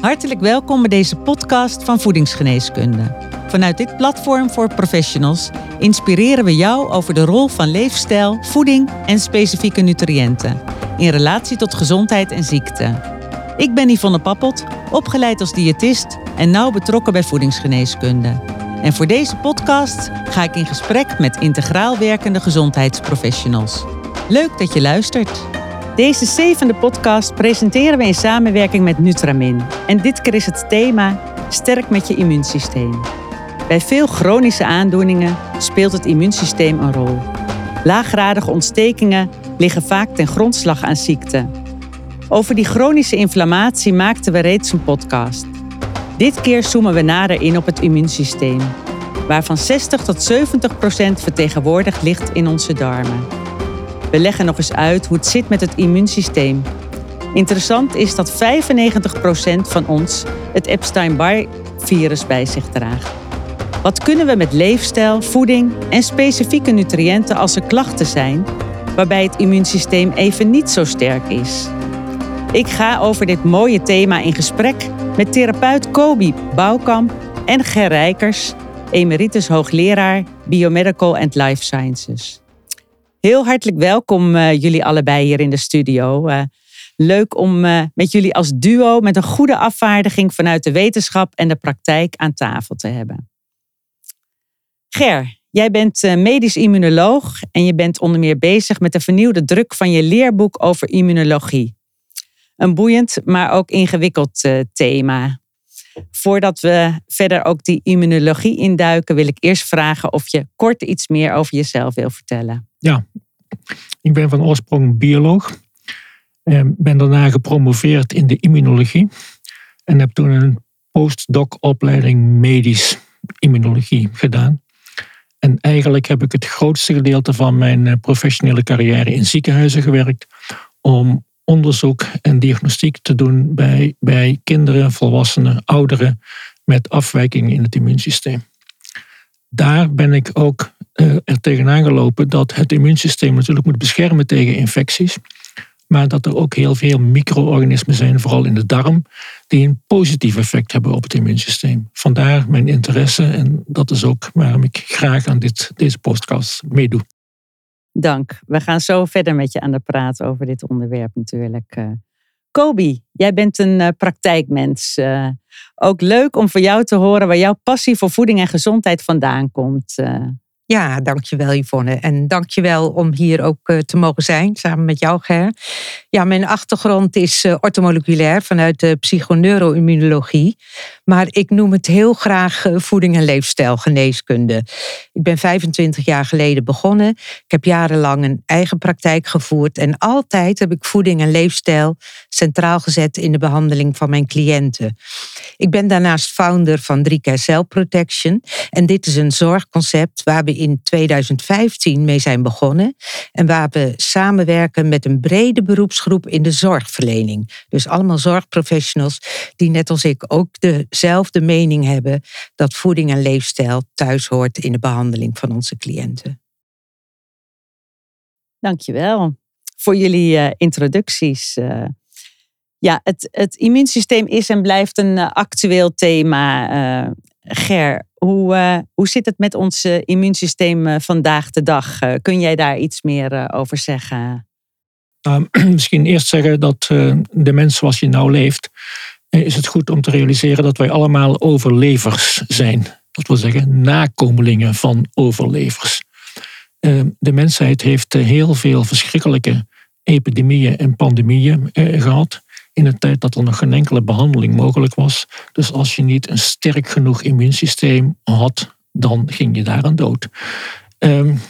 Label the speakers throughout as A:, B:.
A: Hartelijk welkom bij deze podcast van Voedingsgeneeskunde. Vanuit dit platform voor professionals inspireren we jou over de rol van leefstijl, voeding en specifieke nutriënten in relatie tot gezondheid en ziekte. Ik ben Yvonne Pappelt, opgeleid als diëtist en nauw betrokken bij voedingsgeneeskunde. En voor deze podcast ga ik in gesprek met integraal werkende gezondheidsprofessionals. Leuk dat je luistert. Deze zevende podcast presenteren we in samenwerking met Nutramin. En dit keer is het thema Sterk met je immuunsysteem. Bij veel chronische aandoeningen speelt het immuunsysteem een rol. Laaggradige ontstekingen liggen vaak ten grondslag aan ziekte. Over die chronische inflammatie maakten we reeds een podcast. Dit keer zoomen we nader in op het immuunsysteem, waarvan 60 tot 70 procent vertegenwoordigd ligt in onze darmen. We leggen nog eens uit hoe het zit met het immuunsysteem. Interessant is dat 95 procent van ons het Epstein-Barr-virus bij zich draagt. Wat kunnen we met leefstijl, voeding en specifieke nutriënten als er klachten zijn, waarbij het immuunsysteem even niet zo sterk is? Ik ga over dit mooie thema in gesprek met therapeut Kobi Bouwkamp en Ger Rijkers, emeritus hoogleraar Biomedical and Life Sciences. Heel hartelijk welkom uh, jullie allebei hier in de studio. Uh, leuk om uh, met jullie als duo met een goede afvaardiging vanuit de wetenschap en de praktijk aan tafel te hebben. Ger, jij bent medisch immunoloog en je bent onder meer bezig met de vernieuwde druk van je leerboek over immunologie. Een boeiend, maar ook ingewikkeld thema. Voordat we verder ook die immunologie induiken, wil ik eerst vragen of je kort iets meer over jezelf wil vertellen.
B: Ja, ik ben van oorsprong bioloog. En ben daarna gepromoveerd in de immunologie. En heb toen een postdoc opleiding medisch immunologie gedaan. En eigenlijk heb ik het grootste gedeelte van mijn eh, professionele carrière in ziekenhuizen gewerkt. Om onderzoek en diagnostiek te doen bij, bij kinderen, volwassenen, ouderen met afwijkingen in het immuunsysteem. Daar ben ik ook uh, er tegenaan gelopen dat het immuunsysteem natuurlijk moet beschermen tegen infecties. Maar dat er ook heel veel micro-organismen zijn, vooral in de darm, die een positief effect hebben op het immuunsysteem. Vandaar mijn interesse en dat is ook waarom ik graag aan dit, deze podcast meedoe.
A: Dank. We gaan zo verder met je aan de praat over dit onderwerp natuurlijk. Uh, Kobi, jij bent een uh, praktijkmens. Uh, ook leuk om van jou te horen waar jouw passie voor voeding en gezondheid vandaan komt.
C: Ja, dankjewel Yvonne. En dankjewel om hier ook eh, te mogen zijn, samen met jou Ger. Ja, mijn achtergrond is uh, ortomoleculair vanuit de psychoneuroimmunologie. Maar ik noem het heel graag eh, voeding- en leefstijlgeneeskunde. Ik ben 25 jaar geleden begonnen. Ik heb jarenlang een eigen praktijk gevoerd. En altijd heb ik voeding en leefstijl centraal gezet in de behandeling van mijn cliënten. Ik ben daarnaast founder van 3K Cell Protection. En dit is een zorgconcept waar we in 2015 mee zijn begonnen. En waar we samenwerken met een brede beroepsgroep in de zorgverlening. Dus allemaal zorgprofessionals die net als ik ook dezelfde mening hebben dat voeding en leefstijl thuis hoort in de behandeling van onze cliënten.
A: Dankjewel voor jullie uh, introducties. Uh, ja, het, het immuunsysteem is en blijft een uh, actueel thema. Ger, hoe, uh, hoe zit het met ons uh, immuunsysteem uh, vandaag de dag? kun jij daar iets meer over zeggen?
B: Nou, misschien eerst zeggen dat de mens zoals je nou leeft, is het goed om te realiseren dat wij allemaal overlevers zijn. Dat wil zeggen nakomelingen van overlevers. de mensheid heeft heel veel verschrikkelijke epidemieën en pandemieën gehad in een tijd dat er nog geen enkele behandeling mogelijk was. Dus als je niet een sterk genoeg immuunsysteem had, dan ging je daaraan dood. Um,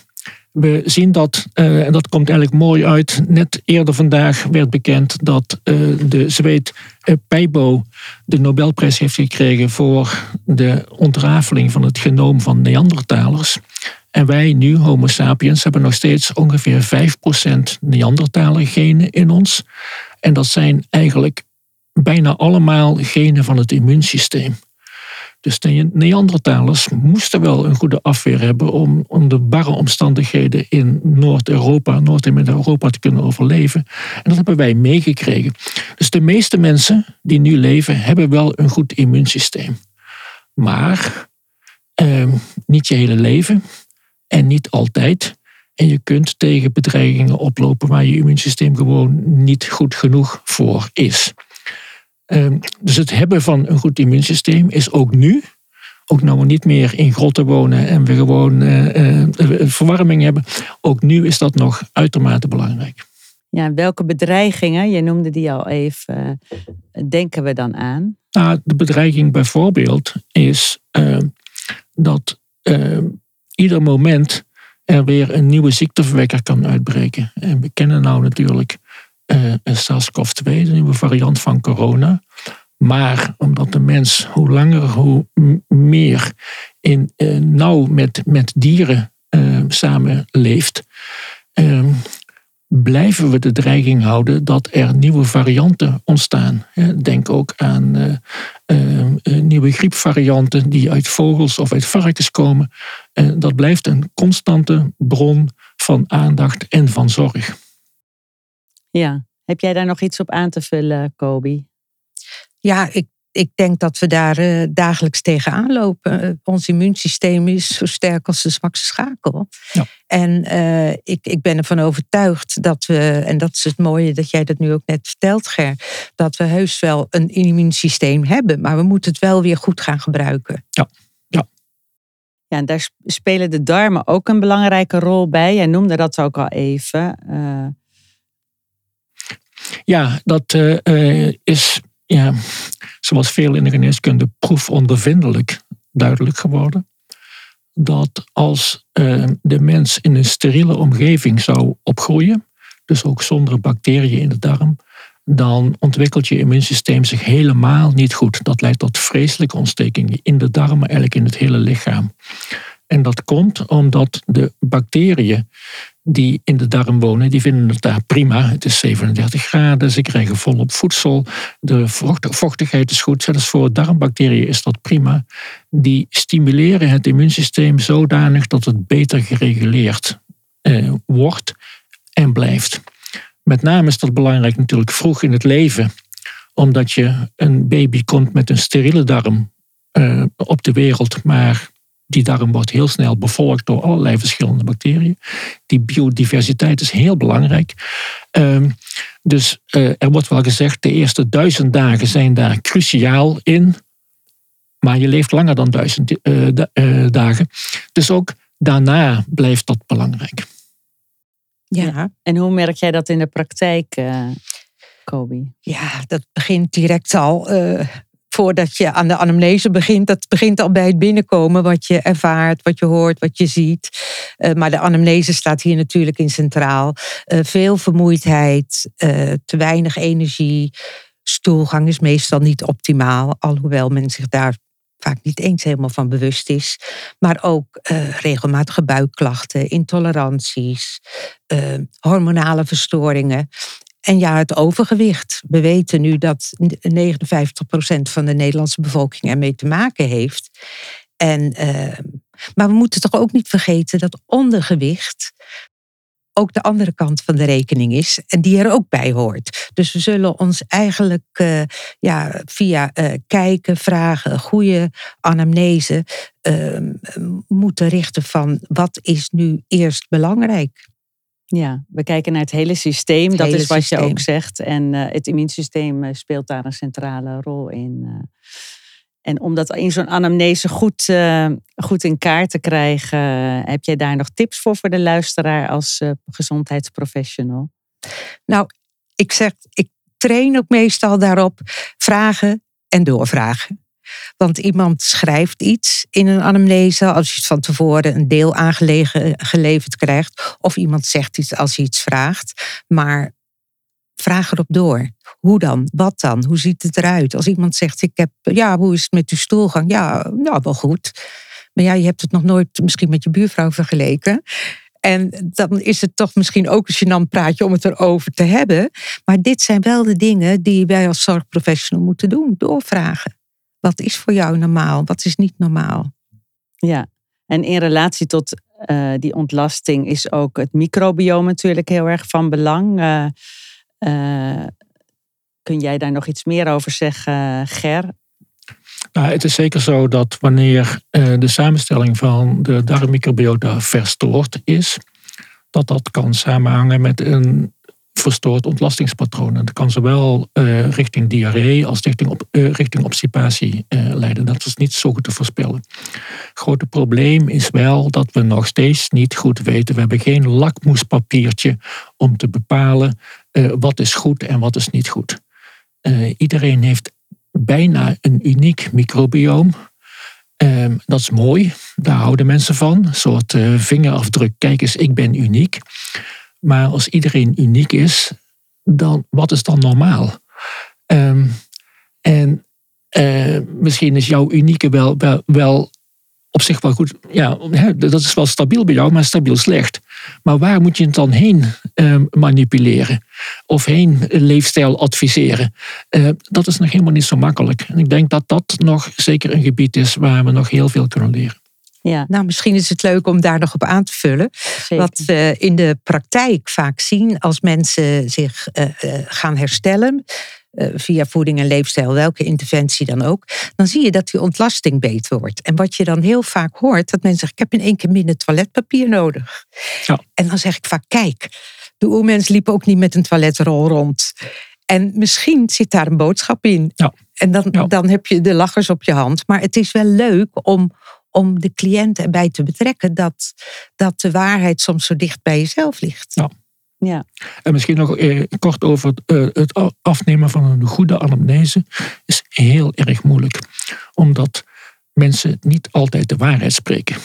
B: we zien dat, uh, en dat komt eigenlijk mooi uit, net eerder vandaag werd bekend dat uh, de Zweed uh, Peibo de Nobelprijs heeft gekregen voor de ontrafeling van het genoom van Neandertalers. En wij nu, Homo sapiens, hebben nog steeds ongeveer 5% Neandertaler genen in ons. En dat zijn eigenlijk bijna allemaal genen van het immuunsysteem. Dus de Neandertalers moesten wel een goede afweer hebben om onder barre omstandigheden in Noord-Europa, Noord- en Midden-Europa te kunnen overleven. En dat hebben wij meegekregen. Dus de meeste mensen die nu leven, hebben wel een goed immuunsysteem. Maar eh, niet je hele leven en niet altijd. En je kunt tegen bedreigingen oplopen waar je immuunsysteem gewoon niet goed genoeg voor is. Ehm, dus het hebben van een goed immuunsysteem is ook nu, ook nou we niet meer in grotten wonen en we gewoon uh, verwarming hebben, ook nu is dat nog uitermate belangrijk.
D: Ja, welke bedreigingen, je noemde die al even, denken we dan aan?
B: Nou, de bedreiging bijvoorbeeld is ehm, dat ehm, ieder moment er weer een nieuwe ziekteverwekker kan uitbreken. En we kennen nou natuurlijk uh, SARS-CoV-2, de nieuwe variant van corona. Maar omdat de mens hoe langer, hoe meer in, uh, nauw met, met dieren uh, samenleeft, uh, blijven we de dreiging houden dat er nieuwe varianten ontstaan. Denk ook aan nieuwe griepvarianten die uit vogels of uit varkens komen. dat blijft een constante bron van aandacht en van zorg.
D: Ja, heb jij daar nog iets op aan te vullen, Kobi?
C: Ja, ik, ik denk dat we daar uh, dagelijks tegenaan lopen. Uh, ons immuunsysteem is zo sterk als de zwakste schakel. Ja. En uh, ik, ik ben ervan overtuigd dat we, en dat is het mooie dat jij dat nu ook net vertelt, Ger, dat we heus wel een immuunsysteem hebben, maar we moeten het wel weer goed gaan gebruiken.
B: Ja. Ja.
D: Ja, en daar spelen de darmen ook een belangrijke rol bij. Jij noemde dat ook al even.
B: Ja, dat uh, is ja, zoals veel in de geneeskunde proefondervindelijk duidelijk geworden. Dat als uh, de mens in een steriele omgeving zou opgroeien, dus ook zonder bacteriën in de darm, dan ontwikkelt je immuunsysteem zich helemaal niet goed. Dat leidt tot vreselijke ontstekingen in de darmen, eigenlijk in het hele lichaam. En dat komt omdat de bacteriën die in de darm wonen, die vinden het daar prima. Het is 37 graden, ze krijgen volop voedsel, de vochtigheid is goed. Zelfs voor darmbacteriën is dat prima. Die stimuleren het immuunsysteem zodanig dat het beter gereguleerd eh, wordt en blijft. Met name is dat belangrijk natuurlijk vroeg in het leven, omdat je een baby komt met een steriele darm uh, op de wereld, maar die darm wordt heel snel bevolkt door allerlei verschillende bacteriën. Die biodiversiteit is heel belangrijk. Um, dus uh, er wordt wel gezegd, de eerste duizend dagen zijn daar cruciaal in. Maar je leeft langer dan duizend uh, uh, dagen. Dus ook daarna blijft dat belangrijk.
D: Ja. En hoe merk jij dat in de praktijk, Kobi?
C: Ja, dat begint direct al voordat je aan de anamnese begint. Dat begint al bij het binnenkomen, wat je ervaart, wat je hoort, wat je ziet. Uh, maar de anamnese staat hier natuurlijk in centraal. Uh, veel vermoeidheid, uh, te weinig energie. Stoelgang is meestal niet optimaal, alhoewel men zich daar vaak niet eens helemaal van bewust is. Maar ook regelmatige buikklachten, intoleranties, hormonale verstoringen. En ja, het overgewicht. We weten nu dat 59% van de Nederlandse bevolking ermee te maken heeft. En, uh, maar we moeten toch ook niet vergeten dat ondergewicht ook de andere kant van de rekening is en die er ook bij hoort. Dus we zullen ons eigenlijk uh, ja, via uh, kijken, vragen, goede anamnese moeten richten van wat is nu eerst belangrijk.
D: Ja, we kijken naar het hele systeem. dat is wat je ook zegt. En uh, het immuunsysteem uh, speelt daar een centrale rol in. Uh. En om dat in zo'n anamnese goed, goed in kaart te krijgen, heb jij daar nog tips voor voor de luisteraar als gezondheidsprofessional?
C: Nou, ik zeg, ik train ook meestal daarop vragen en doorvragen. Want iemand schrijft iets in een anamnese als je van tevoren een deel aangeleverd krijgt. Of iemand zegt iets als je iets vraagt. Maar vraag erop door. Hoe dan? Wat dan? Hoe ziet het eruit? Als iemand zegt, ik heb, ja, hoe is het met uw stoelgang? Ja, nou, wel goed. Maar ja, je hebt het nog nooit misschien met je buurvrouw vergeleken. En dan is het toch misschien ook een gênant praatje om het erover te hebben. Maar dit zijn wel de dingen die wij als zorgprofessional moeten doen. Doorvragen. Wat is voor jou normaal? Wat is niet normaal?
A: Ja, en in relatie tot uh, die ontlasting is ook het microbiome natuurlijk heel erg van belang. Uh, uh, kun jij daar nog iets meer over zeggen, Ger?
B: Nou, het is zeker zo dat wanneer de samenstelling van de darmmicrobiota verstoord is, dat dat kan samenhangen met een verstoord ontlastingspatroon. En dat kan zowel uh, richting diarree als richting, op, uh, richting obstipatie uh, leiden. Dat is niet zo goed te voorspellen. Grote probleem is wel dat we nog steeds niet goed weten. We hebben geen lakmoespapiertje om te bepalen wat is goed en wat is niet goed. iedereen heeft bijna een uniek microbioom. Um, dat is mooi, daar houden mensen van. Een soort vingerafdruk, kijk eens, ik ben uniek. Maar als iedereen uniek is, dan wat is dan normaal? Um, en uh, misschien is jouw unieke wel, wel, op zich wel goed. Ja, dat is wel stabiel bij jou, maar stabiel slecht. Maar waar moet je het dan heen uh, manipuleren? Of heen leefstijl adviseren? Uh, dat is nog helemaal niet zo makkelijk. En ik denk dat dat nog zeker een gebied is waar we nog heel veel kunnen leren.
C: Ja. Nou, misschien is het leuk om daar nog op aan te vullen. Wat we in de praktijk vaak zien als mensen zich uh, gaan herstellen. Via voeding en leefstijl, welke interventie dan ook, dan zie je dat die ontlasting beter wordt. En wat je dan heel vaak hoort, dat mensen zeggen: Ik heb in één keer minder toiletpapier nodig. Ja. En dan zeg ik vaak: Kijk, de oermens liep ook niet met een toiletrol rond. En misschien zit daar een boodschap in. Ja. En dan, ja. dan heb je de lachers op je hand. Maar het is wel leuk om, om de cliënt erbij te betrekken dat, dat de waarheid soms zo dicht bij jezelf ligt.
B: Ja. Ja. En misschien nog eh, kort over eh, het afnemen van een goede anamnese is heel erg moeilijk. Omdat mensen niet altijd de waarheid spreken.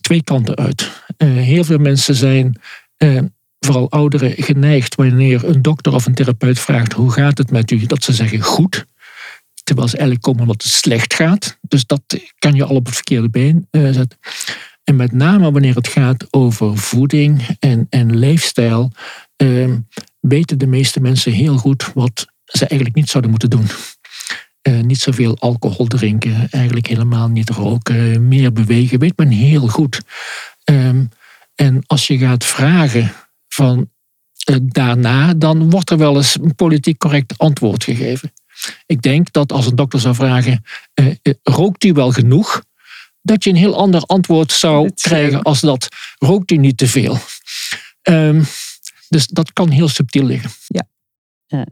B: Twee kanten uit. Uh, heel veel mensen zijn, uh, vooral ouderen, geneigd wanneer een dokter of een therapeut vraagt hoe gaat het met u, dat ze zeggen goed terwijl ze eigenlijk komen omdat het slecht gaat. Dus dat kan je al op het verkeerde been uh, zetten. En met name wanneer het gaat over voeding en, en leefstijl, uh, weten de meeste mensen heel goed wat ze eigenlijk niet zouden moeten doen. Uh, niet zoveel alcohol drinken, eigenlijk helemaal niet roken, meer bewegen, weet men heel goed. Um, en als je gaat vragen van uh, daarna, dan wordt er wel eens een politiek correct antwoord gegeven. Ik denk dat als een dokter zou vragen, uh, rookt u wel genoeg? Dat je een heel ander antwoord zou krijgen als dat, rookt u niet te veel? Um, dus dat kan heel subtiel liggen.
A: Ja.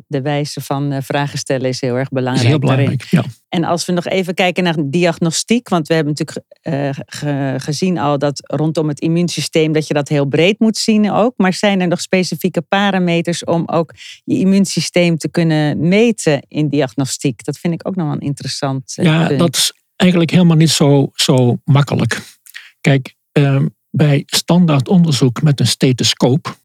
A: De wijze van eh, vragen stellen is heel erg belangrijk.
B: Is heel belangrijk, ja.
A: En als we nog even kijken naar diagnostiek, want we hebben natuurlijk uh, gezien al dat rondom het immuunsysteem dat je dat heel breed moet zien ook. Maar zijn er nog specifieke parameters om ook je immuunsysteem te kunnen meten in diagnostiek? Dat vind ik ook nog wel interessant.
B: Uh, ja, dat is eigenlijk helemaal niet zo, zo makkelijk. Kijk, uh, bij standaard onderzoek met een stethoscoop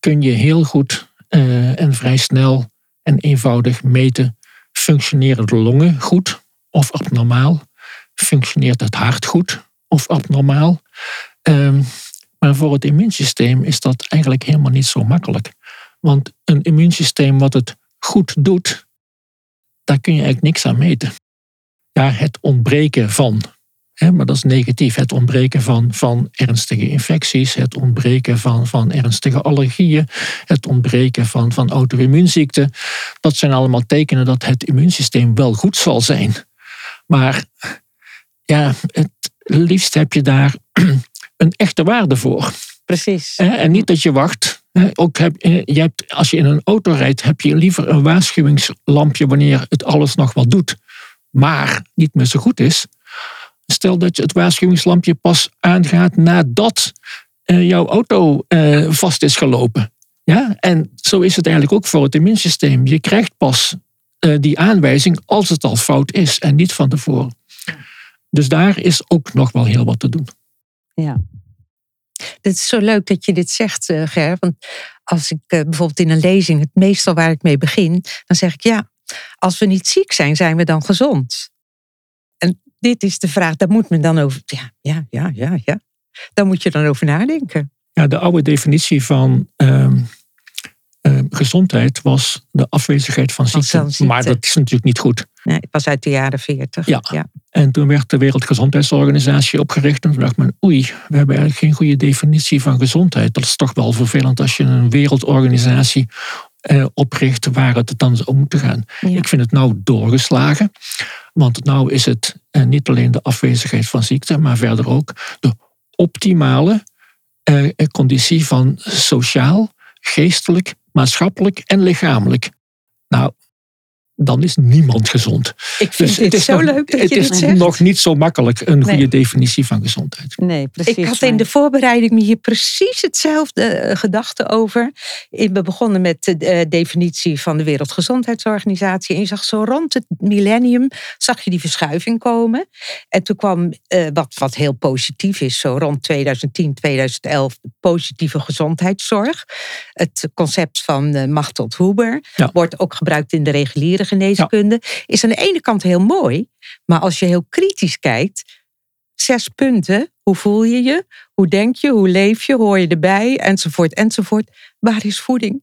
B: kun je heel goed uh, en vrij snel en eenvoudig meten functioneren de longen goed of abnormaal? Functioneert het hart goed of abnormaal? Um, maar voor het immuunsysteem is dat eigenlijk helemaal niet zo makkelijk. Want een immuunsysteem wat het goed doet, daar kun je eigenlijk niks aan meten. Ja, het ontbreken van maar dat is negatief. Het ontbreken van, van ernstige infecties, het ontbreken van, van ernstige allergieën, het ontbreken van, van auto-immuunziekten. Dat zijn allemaal tekenen dat het immuunsysteem wel goed zal zijn. Maar ja, het liefst heb je daar een echte waarde voor.
A: Precies.
B: En niet dat je wacht. Ook heb, je hebt, als je in een auto rijdt, heb je liever een waarschuwingslampje wanneer het alles nog wat doet, maar niet meer zo goed is Stel dat je het waarschuwingslampje pas aangaat nadat uh, jouw auto uh, vast is gelopen. Ja? En zo is het eigenlijk ook voor het immuunsysteem. Je krijgt pas uh, die aanwijzing als het al fout is en niet van tevoren. Dus daar is ook nog wel heel wat te doen.
A: Ja.
C: Het is zo leuk dat je dit zegt, Ger. Want als ik bijvoorbeeld in een lezing, het meestal waar ik mee begin, dan zeg ik ja, als we niet ziek zijn, zijn we dan gezond dit is de vraag, daar moet men dan over. Ja, ja, ja, ja, ja. Daar moet je dan over nadenken.
B: Ja, de oude definitie van uh, uh, gezondheid was de afwezigheid van ziekte. Maar dat is natuurlijk niet goed.
C: Nee, het was uit de jaren 40.
B: Ja. En toen werd de Wereldgezondheidsorganisatie opgericht. En toen dacht men, oei, we hebben eigenlijk geen goede definitie van gezondheid. Dat is toch wel vervelend als je een wereldorganisatie eh, opricht waar het dan om moet gaan.
C: Ja.
B: Ik vind het nou doorgeslagen. Want nou is het eh, niet alleen de afwezigheid van ziekte, maar verder ook de optimale eh, conditie van sociaal, geestelijk, maatschappelijk en lichamelijk. Dan is niemand gezond.
C: Ik vind
B: Dus het is
C: zo
B: nog,
C: leuk dat
B: het
C: je
B: is
C: dit zegt.
B: nog niet zo makkelijk een
C: Nee.
B: goede definitie van gezondheid.
A: Nee, precies.
C: Ik had in de voorbereiding me hier precies hetzelfde eh, gedachte over. We begonnen met de eh, definitie van de Wereldgezondheidsorganisatie. En je zag zo rond het millennium, zag je die verschuiving komen. En toen kwam eh, wat, wat heel positief is, zo rond 2010, 2011, de positieve gezondheidszorg. Het concept van Machteld Huber
B: Ja.
C: wordt ook gebruikt in de reguliere geneeskunde. Is aan de ene kant heel mooi, maar als je heel kritisch kijkt, zes punten. Hoe voel je je? Hoe denk je? Hoe leef je? Hoor je erbij? Enzovoort, enzovoort. Waar is voeding?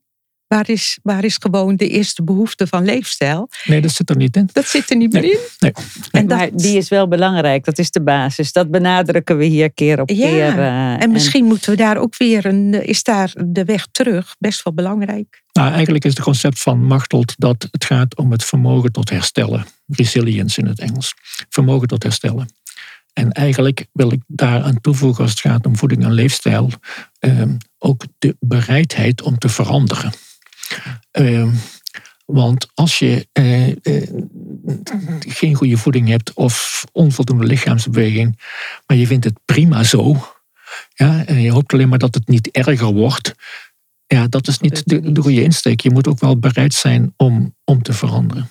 C: Waar is, waar is gewoon de eerste behoefte van leefstijl?
B: Nee, dat zit er niet in.
C: Dat zit er niet meer
B: Nee.
C: in.
B: Nee.
C: En dat,
A: Maar die is wel belangrijk, dat is de basis. Dat benadrukken we hier keer op
C: Ja,
A: keer. eh,
C: en misschien moeten we daar ook weer een. eh, Is daar de weg terug best wel belangrijk?
B: Nou, eigenlijk is het concept van Machteld dat het gaat om het vermogen tot herstellen. Resilience in het Engels. Vermogen tot herstellen. En eigenlijk wil ik daaraan toevoegen als het gaat om voeding en leefstijl, ehm, ook de bereidheid om te veranderen. Ehm, want als je eh, eh, geen goede voeding hebt of onvoldoende lichaamsbeweging, maar je vindt het prima zo, ja, en je hoopt alleen maar dat het niet erger wordt, ja, dat is niet de, de goede insteek. Je moet ook wel bereid zijn om, om te veranderen.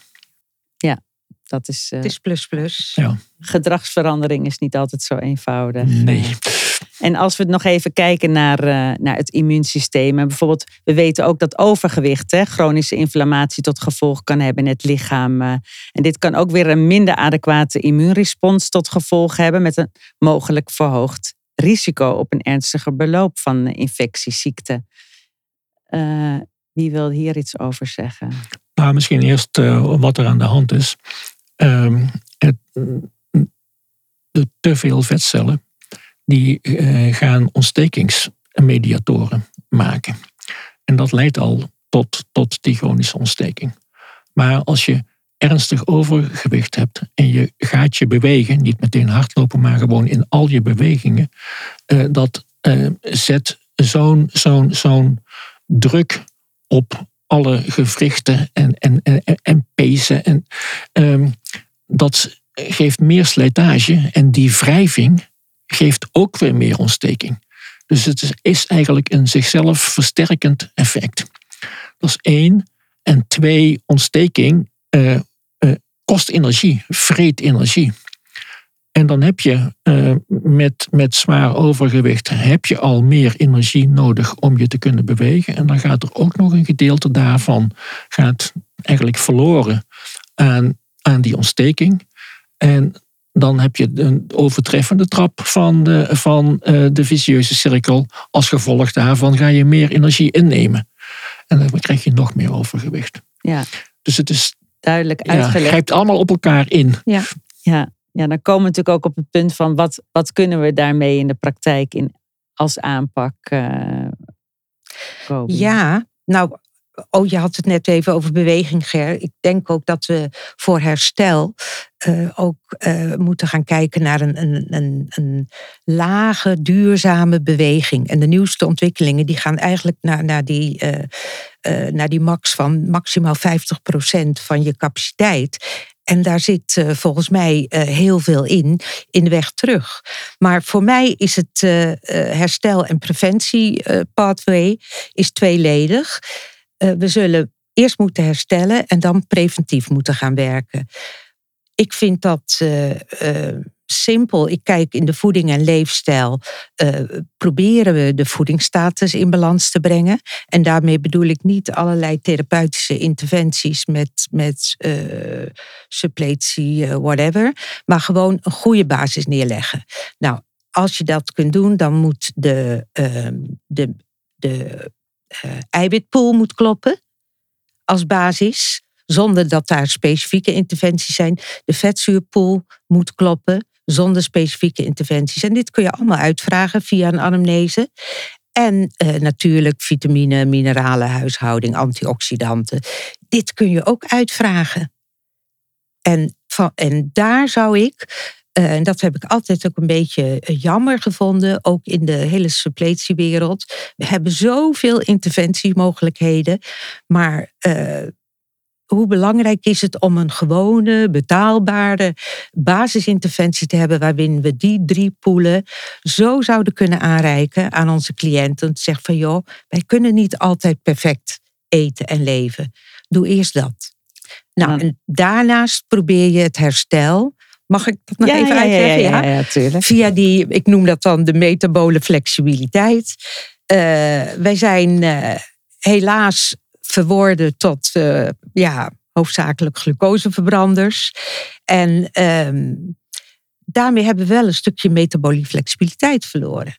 A: Dat is, eh,
C: Het is plus plus.
B: Ja.
A: gedragsverandering is niet altijd zo eenvoudig.
B: Nee.
A: En als we nog even kijken naar, eh, naar het immuunsysteem. En bijvoorbeeld, we weten ook dat overgewicht hè, chronische inflammatie tot gevolg kan hebben in het lichaam. eh. en dit kan ook weer een minder adequate immuunrespons tot gevolg hebben. Met een mogelijk verhoogd risico op een ernstiger beloop van infectieziekten. Eh, wie wil hier iets over zeggen?
B: Nou, misschien eerst wat er aan de hand is. Ehm, het, te veel vetcellen die eh, gaan ontstekingsmediatoren maken. En dat leidt al tot, tot die chronische ontsteking. Maar als je ernstig overgewicht hebt en je gaat je bewegen, niet meteen hardlopen, maar gewoon in al je bewegingen, eh, dat eh, zet zo'n zo'n zo'n druk op alle gewrichten en, en, en, en pezen. En, ehm, dat geeft meer slijtage en die wrijving geeft ook weer meer ontsteking. Dus het is, eigenlijk een zichzelf versterkend effect. Dat is één. En twee, ontsteking eh, eh, kost energie, vreet energie. En dan heb je eh, met, met zwaar overgewicht heb je al meer energie nodig om je te kunnen bewegen. En dan gaat er ook nog een gedeelte daarvan gaat eigenlijk verloren aan, aan die ontsteking. En dan heb je een overtreffende trap van, de, van eh, de vicieuze cirkel. Als gevolg daarvan ga je meer energie innemen. En dan krijg je nog meer overgewicht.
A: Ja,
B: Dus het is,
A: duidelijk
B: ja,
A: uitgelegd.
B: grijpt allemaal op elkaar in.
A: Ja, ja, dan komen we natuurlijk ook op het punt van wat, wat kunnen we daarmee in de praktijk in, als aanpak uh, komen.
C: Ja, nou, oh, je had het net even over beweging, Ger. Ik denk ook dat we voor herstel uh, ook uh, moeten gaan kijken naar een, een, een, een, lage, duurzame beweging. En de nieuwste ontwikkelingen die gaan eigenlijk naar, naar, die, uh, naar die max van maximaal 50% van je capaciteit. En daar zit volgens mij heel veel in, in de weg terug. Maar voor mij is het herstel- en preventie-pathway is tweeledig. We zullen eerst moeten herstellen en dan preventief moeten gaan werken. Ik vind dat simpel. Ik kijk in de voeding en leefstijl. proberen we de voedingsstatus in balans te brengen. En daarmee bedoel ik niet allerlei therapeutische interventies met, met suppletie, whatever. Maar gewoon een goede basis neerleggen. Nou, als je dat kunt doen, dan moet de, uh, de, de eiwitpool moet kloppen als basis. zonder dat daar specifieke interventies zijn. De vetzuurpool moet kloppen zonder specifieke interventies. En dit kun je allemaal uitvragen via een anamnese. En eh, natuurlijk vitamine, mineralen, huishouding, antioxidanten. Dit kun je ook uitvragen. En, van, en daar zou ik, en dat heb ik altijd ook een beetje eh, jammer gevonden, ook in de hele suppletiewereld. We hebben zoveel interventiemogelijkheden, maar uh, hoe belangrijk is het om een gewone, betaalbare basisinterventie te hebben waarin we die drie poelen zo zouden kunnen aanreiken aan onze cliënten. Te zeggen van joh, wij kunnen niet altijd perfect eten en leven. Doe eerst dat. Nou, en daarnaast probeer je het herstel. Mag ik dat nog
A: ja,
C: even
A: ja,
C: uitleggen?
A: Ja, ja, ja, tuurlijk.
C: Via die, ik noem dat dan de metabole flexibiliteit. Uh, wij zijn uh, helaas verworden tot uh, ja, hoofdzakelijk glucoseverbranders. En um, daarmee hebben we wel een stukje metabolie flexibiliteit verloren.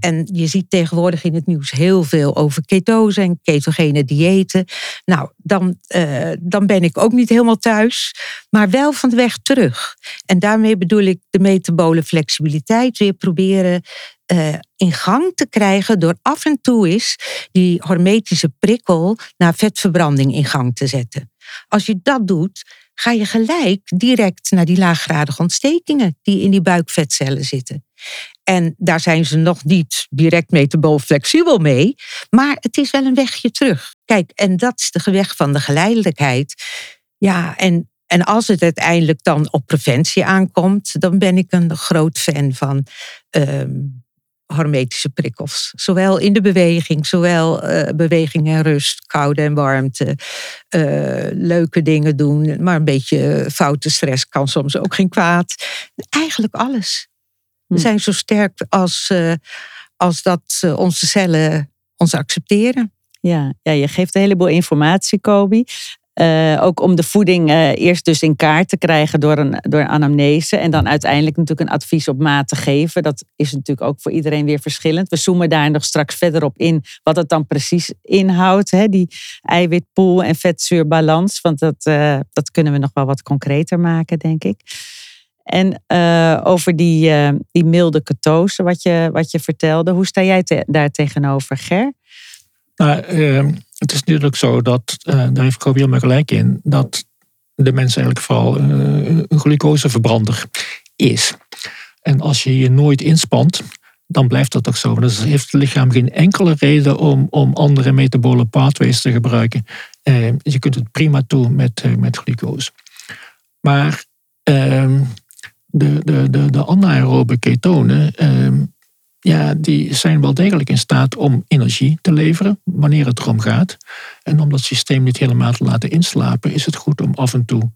C: En je ziet tegenwoordig in het nieuws heel veel over ketose en ketogene diëten. Nou, dan, uh, dan ben ik ook niet helemaal thuis, maar wel van de weg terug. En daarmee bedoel ik de metabole flexibiliteit weer proberen uh, in gang te krijgen door af en toe eens die hormetische prikkel naar vetverbranding in gang te zetten. Als je dat doet, ga je gelijk direct naar die laaggradige ontstekingen die in die buikvetcellen zitten. En daar zijn ze nog niet direct metabool flexibel mee, maar het is wel een wegje terug. Kijk, en dat is de weg van de geleidelijkheid. Ja, en, en als het uiteindelijk dan op preventie aankomt, dan ben ik een groot fan van um, hormetische prikkels. Zowel in de beweging, zowel uh, beweging en rust, koude en warmte, uh, leuke dingen doen, maar een beetje foute stress kan soms ook geen kwaad. Eigenlijk alles. We
A: Hm.
C: zijn zo sterk als, uh, als dat onze cellen ons accepteren.
A: Ja, ja, je geeft een heleboel informatie, Kobi. Uh, ook om de voeding uh, eerst dus in kaart te krijgen door een, door een anamnese. En dan uiteindelijk natuurlijk een advies op maat te geven. Dat is natuurlijk ook voor iedereen weer verschillend. We zoomen daar nog straks verder op in wat het dan precies inhoudt. Hè? Die eiwitpool en vetzuurbalans. Want dat, uh, dat kunnen we nog wel wat concreter maken, denk ik. En over die, die milde ketose, wat je, wat je vertelde. Hoe sta jij daar tegenover, Ger?
B: Nou, uh, het is natuurlijk zo dat, uh, daar heeft Kobi helemaal gelijk in, dat de mens eigenlijk vooral uh, een glucoseverbrander is. En als je je nooit inspant, dan blijft dat ook zo. Dus heeft het lichaam geen enkele reden om, om andere metabole pathways te gebruiken. Uh, je kunt het prima toe met, met glucose. Maar ehm, de, de, de, de anaerobe ketonen ehm, ja, die zijn wel degelijk in staat om energie te leveren wanneer het erom gaat. En om dat systeem niet helemaal te laten inslapen, is het goed om af en toe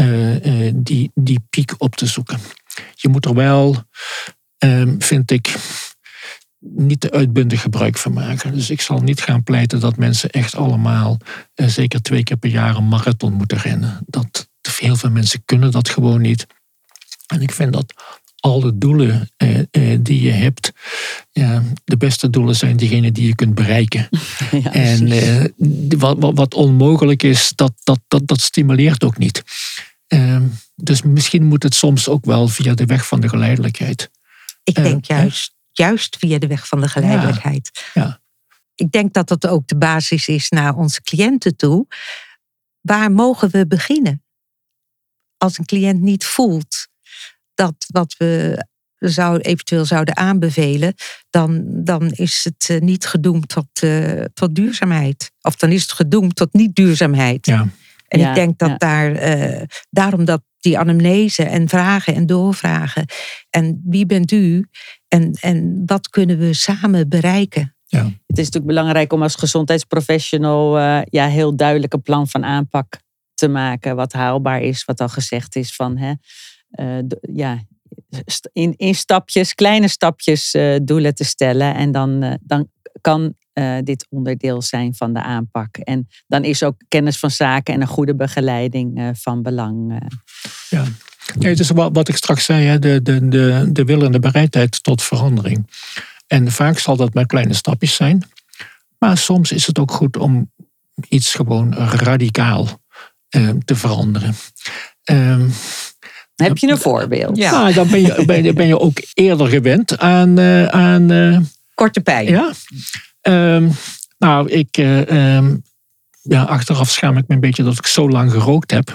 B: uh, uh, die, die piek op te zoeken. Je moet er wel, uh, vind ik, niet te uitbundig gebruik van maken. Dus ik zal niet gaan pleiten dat mensen echt allemaal eh, zeker twee keer per jaar een marathon moeten rennen. Dat, heel veel mensen kunnen dat gewoon niet. En ik vind dat alle doelen eh, eh, die je hebt, ja, de beste doelen zijn diegenen die je kunt bereiken. Ja, en eh, wat, wat, wat, onmogelijk is, dat, dat, dat, dat stimuleert ook niet. dus misschien moet het soms ook wel via de weg van de geleidelijkheid.
C: Ik denk juist, juist via de weg van de geleidelijkheid.
B: Ja, ja.
C: Ik denk dat dat ook de basis is naar onze cliënten toe. Waar mogen we beginnen? Als een cliënt niet voelt dat wat we zou, eventueel zouden aanbevelen, dan, dan is het uh, niet gedoemd tot, uh, tot duurzaamheid. Of dan is het gedoemd tot niet-duurzaamheid.
B: Ja.
C: En
A: ja,
C: ik denk dat
A: ja.
C: daar, uh, daarom dat die anamnese en vragen en doorvragen. En wie bent u? En, en wat kunnen we samen bereiken?
B: Ja.
A: Het is natuurlijk belangrijk om als gezondheidsprofessional ja, heel duidelijk een plan van aanpak te maken. Wat haalbaar is, wat al gezegd is van hè, uh, ja, in, in stapjes, kleine stapjes uh, doelen te stellen. En dan, uh, dan kan dit onderdeel zijn van de aanpak. En dan is ook kennis van zaken en een goede begeleiding van belang.
B: Ja. ja, het is wat, wat ik straks zei, hè, de, de, de, de wil en de bereidheid tot verandering. En vaak zal dat maar kleine stapjes zijn. Maar soms is het ook goed om iets gewoon radicaal ehm, te veranderen.
A: Heb je een voorbeeld?
C: Ja.
B: nou, dan ben je, ben, je- ben je ook eerder gewend aan, eh, aan eh,
C: Korte pijn.
B: ja. Ehm, nou, ik, eh, ehm, ja, achteraf schaam ik me een beetje dat ik zo lang gerookt heb.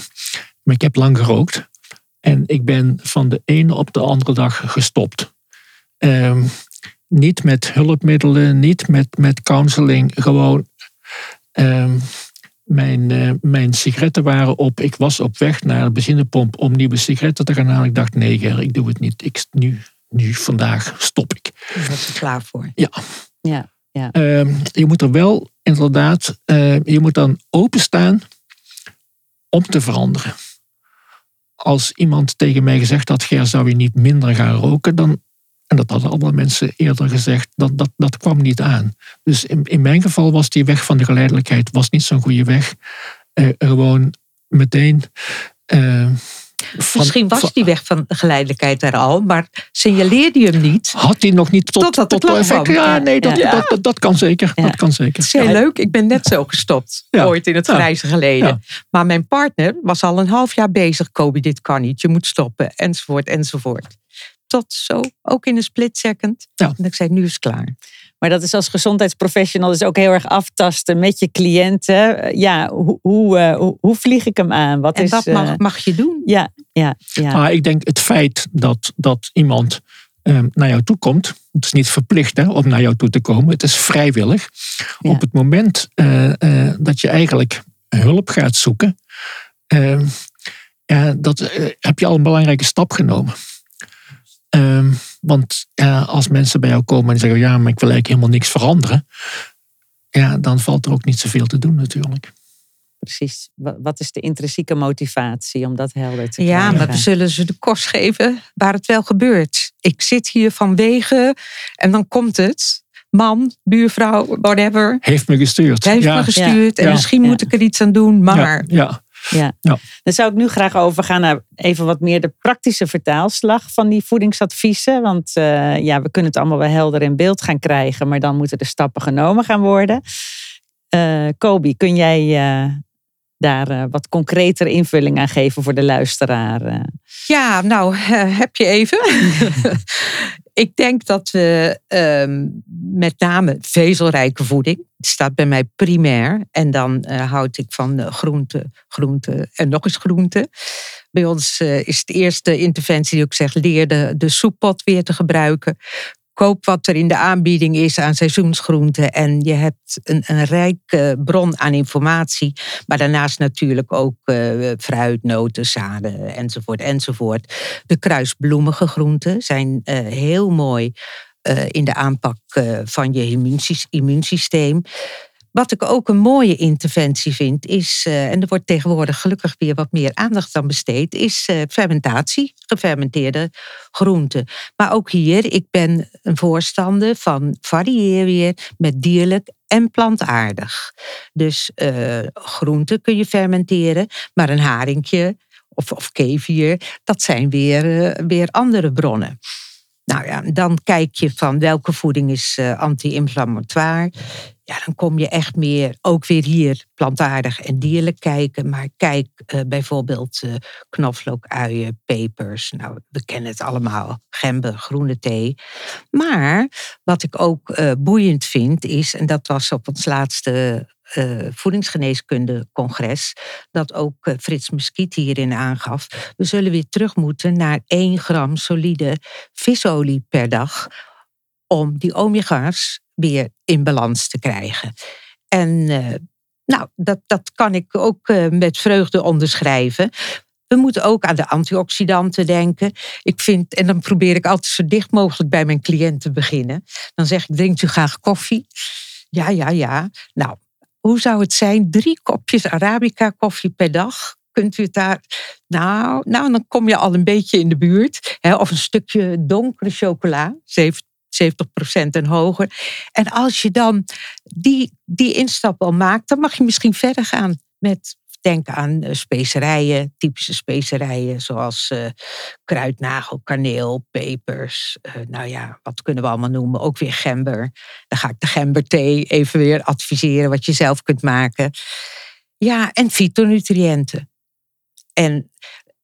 B: Maar ik heb lang gerookt. En ik ben van de ene op de andere dag gestopt. Ehm, niet met hulpmiddelen, niet met, met counseling. Gewoon, ehm, mijn, eh, mijn sigaretten waren op. Ik was op weg naar de benzinepomp om nieuwe sigaretten te gaan halen. Ik dacht, nee Ger, ik doe het niet. Ik, nu, nu, vandaag stop ik.
C: Daar was er klaar voor.
A: Ja.
B: Ehm, je moet er wel inderdaad, eh, je moet dan openstaan om te veranderen. Als iemand tegen mij gezegd had, Ger, zou je niet minder gaan roken, dan, en dat hadden andere mensen eerder gezegd, dat, dat, dat kwam niet aan. Dus in, in mijn geval was die weg van de geleidelijkheid was niet zo'n goede weg. Eh, gewoon meteen. eh, van-
C: Misschien was
B: van-
C: die weg van de geleidelijkheid er al, maar signaleerde je hem niet.
B: Had hij nog niet tot, tot effect?
C: kwam.
B: Ja, nee, dat,
A: ja.
B: Dat, dat, dat kan zeker.
A: Ja.
B: Dat kan zeker.
C: Het is heel leuk. Ik ben net zo gestopt.
B: Ja.
C: Ooit in het grijze geleden.
B: Ja.
C: Maar mijn partner was al een half jaar bezig. Kobi, dit kan niet. Je moet stoppen. Enzovoort, enzovoort. Tot zo, ook in een split second.
B: Ja.
C: En ik zei, nu is het klaar.
A: Maar dat is als gezondheidsprofessional dus ook heel erg aftasten met je cliënten. Ja, hoe, hoe, eh, hoe, hoe vlieg ik hem aan? Wat
C: En
A: is,
C: wat
A: eh,
C: mag, mag je doen?
A: Ja, ja, ja.
B: Maar ik denk het feit dat, dat iemand ehm, naar jou toe komt. Het is niet verplicht hè, om naar jou toe te komen. Het is vrijwillig.
A: Ja.
B: Op het moment eh, eh, dat je eigenlijk hulp gaat zoeken. ehm, dat, heb je al een belangrijke stap genomen. Ehm, want ja, als mensen bij jou komen en zeggen: Ja, maar ik wil eigenlijk helemaal niks veranderen. Ja, dan valt er ook niet zoveel te doen, natuurlijk.
A: Precies. Wa- Wat is de intrinsieke motivatie om dat helder te
C: Ja,
A: krijgen?
C: maar we zullen ze de kost geven waar het wel gebeurt. Ik zit hier vanwege en dan komt het. Man, buurvrouw, whatever.
B: Heeft me gestuurd.
C: Heeft
B: ja,
C: me gestuurd en
B: Ja.
C: misschien
A: Ja.
C: moet ik er iets aan doen. Maar
B: ja, ja.
A: Dan zou ik nu graag overgaan naar even wat meer de praktische vertaalslag van die voedingsadviezen. Want eh, ja, we kunnen het allemaal wel helder in beeld gaan krijgen, maar dan moeten de stappen genomen gaan worden. Eh Kobi, kun jij eh, daar wat concreter invulling aan geven voor de luisteraar?
C: Ja, nou, heb je even. ik denk dat we ehm, met name vezelrijke voeding, staat bij mij primair. En dan eh, houd ik van eh, groente, groente en nog eens groente. Bij ons eh, is de eerste interventie die ik zeg, leer de, soeppot weer te gebruiken. Koop wat er in de aanbieding is aan seizoensgroenten. En je hebt een, een rijke bron aan informatie. Maar daarnaast natuurlijk ook eh, fruit, noten, zaden enzovoort enzovoort. De kruisbloemige groenten zijn heel mooi eh, in de aanpak eh, van je immuunsys- immuunsysteem. Wat ik ook een mooie interventie vind, is, eh, en er wordt tegenwoordig gelukkig weer wat meer aandacht aan besteed, is fermentatie, gefermenteerde groenten. Maar ook hier, ik ben een voorstander van varieer weer met dierlijk en plantaardig. Dus eh groenten kun je fermenteren, maar een haringje of, of kevier, dat zijn weer, weer andere bronnen. Nou ja, dan kijk je van welke voeding is eh, anti-inflammatoire. Ja, dan kom je echt meer, ook weer hier plantaardig en dierlijk kijken. Maar kijk eh, bijvoorbeeld eh, knoflook, uien, pepers. Nou, we kennen het allemaal. Gember, groene thee. Maar wat ik ook boeiend vind is, en dat was op ons laatste eh, voedingsgeneeskunde-congres, dat ook eh, Frits Muskiet hierin aangaf. We zullen weer terug moeten naar 1 gram solide visolie per dag om die omega's weer in balans te krijgen. En eh, nou, dat, dat kan ik ook met vreugde onderschrijven. We moeten ook aan de antioxidanten denken. Ik vind, en dan probeer ik altijd zo dicht mogelijk bij mijn cliënt te beginnen. Dan zeg ik, drinkt u graag koffie? Ja, ja, ja. Nou, hoe zou het zijn? Drie kopjes Arabica koffie per dag. Kunt u het daar... Nou, nou, dan kom je al een beetje in de buurt. Hè, of een stukje donkere chocola. 70 70% en hoger. En als je dan die, die instap al maakt, dan mag je misschien verder gaan met denken aan eh, specerijen, typische specerijen zoals eh, kruidnagel, kaneel, pepers. eh, nou ja, wat kunnen we allemaal noemen? Ook weer gember. Dan ga ik de gemberthee even weer adviseren wat je zelf kunt maken. Ja, en fytonutriënten. En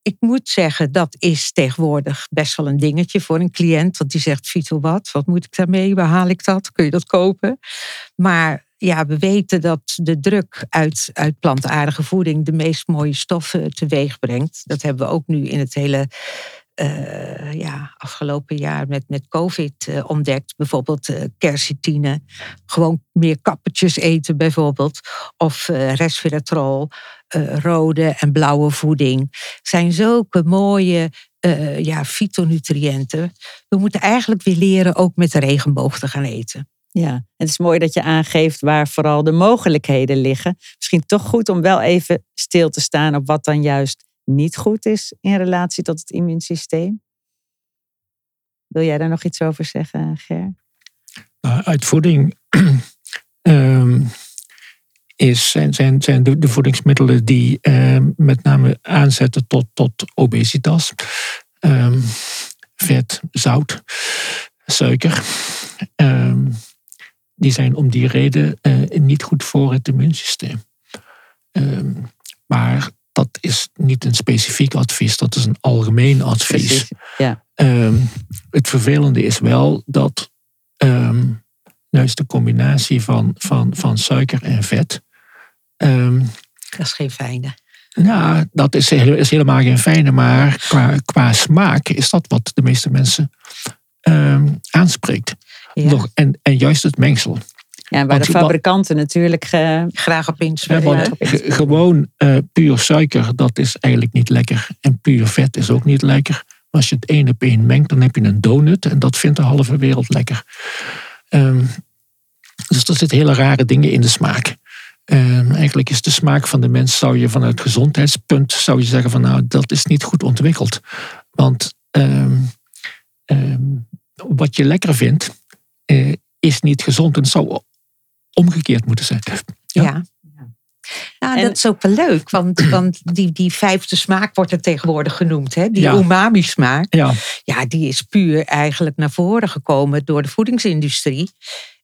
C: ik moet zeggen, dat is tegenwoordig best wel een dingetje voor een cliënt. Want die zegt, Vito, wat? Wat moet ik daarmee? Waar haal ik dat? Kun je dat kopen? Maar ja, we weten dat de druk uit, uit plantaardige voeding de meest mooie stoffen teweeg brengt. Dat hebben we ook nu in het hele uh, ja, afgelopen jaar met, met COVID uh, ontdekt. Bijvoorbeeld uh, quercitine. Gewoon meer kappetjes eten bijvoorbeeld. Of resveratrol, rode en blauwe voeding. Zijn zulke mooie ja, fytonutriënten. We moeten eigenlijk weer leren ook met de regenboog te gaan eten.
A: Ja, het is mooi dat je aangeeft waar vooral de mogelijkheden liggen. Misschien toch goed om wel even stil te staan op wat dan juist niet goed is in relatie tot het immuunsysteem. Wil jij daar nog iets over zeggen, Ger?
B: Nou, uit voeding um, is, zijn, zijn, zijn de, de voedingsmiddelen die um, met name aanzetten tot, tot obesitas. Um, vet, zout, suiker. Die zijn om die reden uh, niet goed voor het immuunsysteem. maar dat is niet een specifiek advies, dat is een algemeen advies.
A: ja.
B: Um, het vervelende is wel dat um, juist de combinatie van, van, van suiker en vet. Um,
C: dat is geen fijne.
B: Nou, dat is, is helemaal geen fijne, maar qua, qua smaak is dat wat de meeste mensen aanspreekt. Ja. Nog, en, en juist het mengsel.
A: Ja, waar de fabrikanten natuurlijk graag op inspelen.
B: gewoon uh, puur suiker, dat is eigenlijk niet lekker. En puur vet is ook niet lekker. Als je het één op één mengt, dan heb je een donut. En dat vindt de halve wereld lekker. Um, dus er zitten hele rare dingen in de smaak. Um, eigenlijk is de smaak van de mens, zou je vanuit gezondheidspunt, zou je zeggen van nou, dat is niet goed ontwikkeld. Want um, wat je lekker vindt, uh, is niet gezond. En zou omgekeerd moeten zijn.
C: Ja. ja. Nou, dat is ook wel leuk, want, want die, die vijfde smaak wordt er tegenwoordig genoemd. Hè? Die umami-smaak.
B: Ja.
C: ja, die is puur eigenlijk naar voren gekomen door de voedingsindustrie.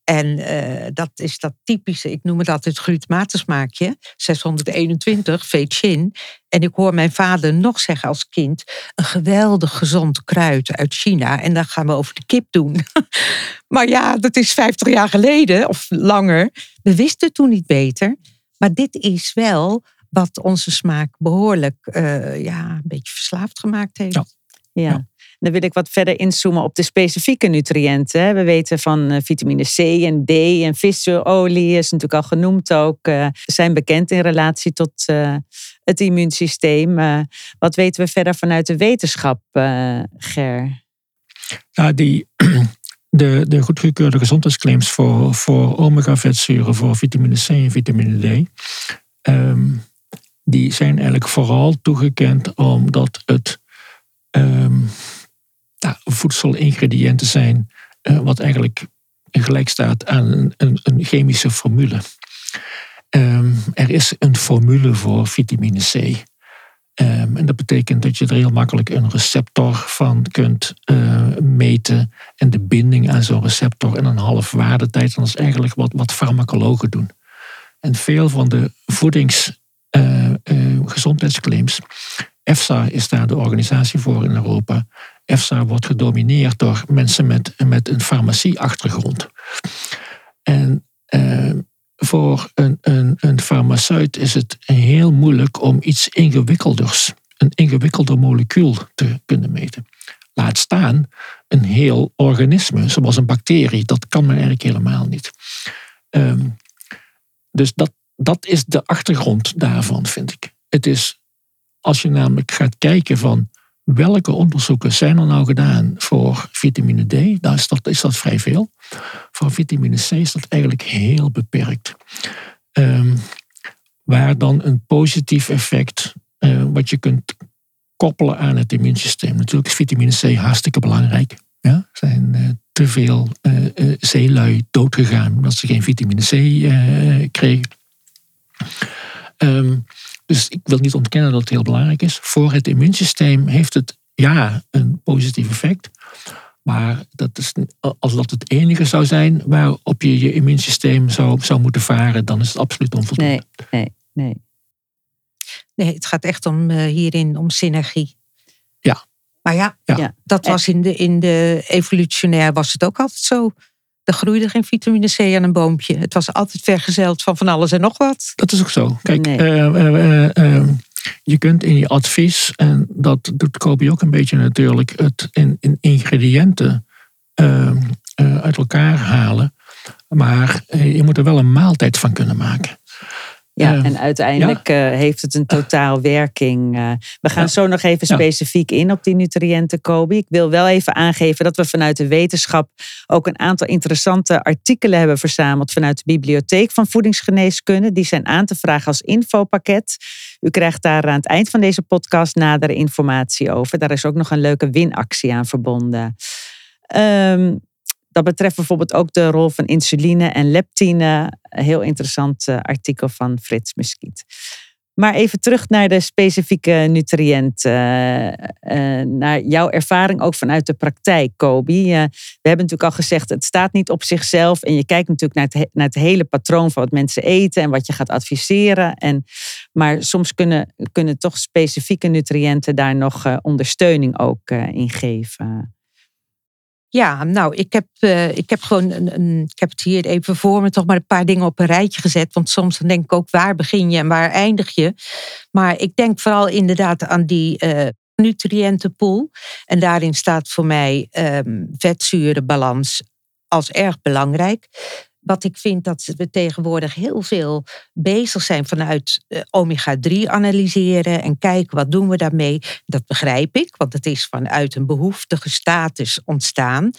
C: En uh, dat is dat typische, ik noem het altijd het glutamatensmaakje, 621, Feichin. En ik hoor mijn vader nog zeggen als kind, een geweldig gezond kruid uit China. En dan gaan we over de kip doen. maar ja, dat is 50 jaar geleden of langer. We wisten toen niet beter. Maar dit is wel wat onze smaak behoorlijk uh, ja, een beetje verslaafd gemaakt heeft.
A: ja. ja. Dan wil ik wat verder inzoomen op de specifieke nutriënten. We weten van eh, vitamine C en D en visolie is natuurlijk al genoemd ook. Uh, zijn bekend in relatie tot uh, het immuunsysteem. wat weten we verder vanuit de wetenschap, Ger?
B: Ja, die, de, de goedgekeurde gezondheidsclaims voor, voor omega-vetzuren, voor vitamine C en vitamine D. Um, die zijn eigenlijk vooral toegekend omdat het um, voedselingrediënten zijn, uh, wat eigenlijk gelijk staat aan een, een, chemische formule. Um, er is een formule voor vitamine C. Um, en dat betekent dat je er heel makkelijk een receptor van kunt uh, meten. En de binding aan zo'n receptor in een half waardetijd. En dat is eigenlijk wat, wat farmacologen doen. En veel van de voedingsgezondheidsclaims. Uh, EFSA is daar de organisatie voor in Europa. EFSA wordt gedomineerd door mensen met, met een farmacieachtergrond. En eh, voor een, een, een farmaceut is het heel moeilijk om iets ingewikkelders, een ingewikkelder molecuul te kunnen meten. Laat staan een heel organisme, zoals een bacterie. Dat kan men eigenlijk helemaal niet. Ehm, dus dat, dat is de achtergrond daarvan, vind ik. Het is, als je namelijk gaat kijken van welke onderzoeken zijn er nou gedaan voor vitamine D? Nou is dat, is dat vrij veel. Voor vitamine C is dat eigenlijk heel beperkt. Um, waar dan een positief effect, uh, wat je kunt koppelen aan het immuunsysteem. Natuurlijk is vitamine C hartstikke belangrijk. Ja, er zijn uh, te veel uh, zeelui doodgegaan omdat ze geen vitamine C kregen. Um, dus ik wil niet ontkennen dat het heel belangrijk is. Voor het immuunsysteem heeft het ja een positief effect. Maar dat is, als dat het enige zou zijn waarop je je immuunsysteem zou, zou moeten varen, dan is het absoluut onvoldoende.
A: Nee, nee, nee.
C: Nee, het gaat echt om uh, hierin om synergie.
B: Ja.
C: Maar ja,
B: Ja.
C: dat was in de, in de evolutionair was het ook altijd zo. Er groeide geen vitamine C aan een boompje. Het was altijd vergezeld van van alles en nog wat.
B: Dat is ook zo. Kijk,
A: Nee.
B: eh, eh, eh, eh, je kunt in je advies, en dat doet Kobi ook een beetje natuurlijk, het in, in ingrediënten eh, eh, uit elkaar halen. Maar je moet er wel een maaltijd van kunnen maken.
A: Ja, en uiteindelijk eh, heeft het een totaalwerking. eh. we gaan
B: Ja.
A: zo nog even specifiek in op die nutriënten, Kobi. Ik wil wel even aangeven dat we vanuit de wetenschap ook een aantal interessante artikelen hebben verzameld vanuit de bibliotheek van voedingsgeneeskunde. Die zijn aan te vragen als infopakket. U krijgt daar aan het eind van deze podcast nadere informatie over. Daar is ook nog een leuke winactie aan verbonden. Ehm, dat betreft bijvoorbeeld ook de rol van insuline en leptine. Een heel interessant eh, artikel van Frits Muskiet. Maar even terug naar de specifieke nutriënten. eh, eh, naar jouw ervaring ook vanuit de praktijk, Kobi. We hebben natuurlijk al gezegd, het staat niet op zichzelf. En je kijkt natuurlijk naar het, he- naar het hele patroon van wat mensen eten en wat je gaat adviseren. En, maar soms kunnen, kunnen toch specifieke nutriënten daar nog ondersteuning ook in geven.
C: Ja, nou, ik heb, eh, ik heb gewoon een, een, ik heb het hier even voor me toch maar een paar dingen op een rijtje gezet. Want soms dan denk ik ook waar begin je en waar eindig je. Maar ik denk vooral inderdaad aan die eh, nutriëntenpool. En daarin staat voor mij ehm vetzurenbalans als erg belangrijk. Wat ik vind dat we tegenwoordig heel veel bezig zijn vanuit eh, omega-3 analyseren en kijken wat doen we daarmee. Dat begrijp ik, want het is vanuit een behoeftige status ontstaan.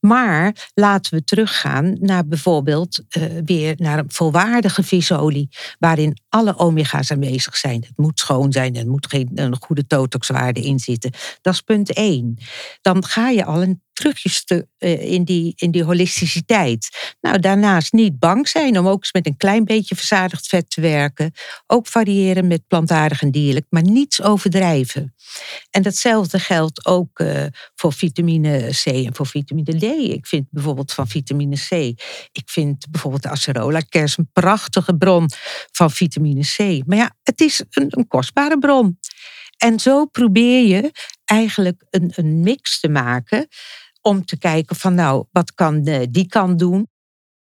C: Maar laten we teruggaan naar bijvoorbeeld eh, weer naar een volwaardige visolie, waarin alle omega's aanwezig zijn. Het moet schoon zijn, er moet geen een goede totoxwaarde in zitten. Dat is punt één. Dan ga je al een terugje uh, in, die, in die holisticiteit. Nou, daarnaast niet bang zijn om ook eens met een klein beetje verzadigd vet te werken. Ook variëren met plantaardig en dierlijk, maar niets overdrijven. En datzelfde geldt ook uh, voor vitamine C en voor vitamine D. Ik vind bijvoorbeeld van vitamine C, ik vind bijvoorbeeld de acerola kers een prachtige bron van vitamine C. Maar ja, het is een, een kostbare bron. En zo probeer je eigenlijk een, een mix te maken om te kijken van nou, wat kan die kan doen?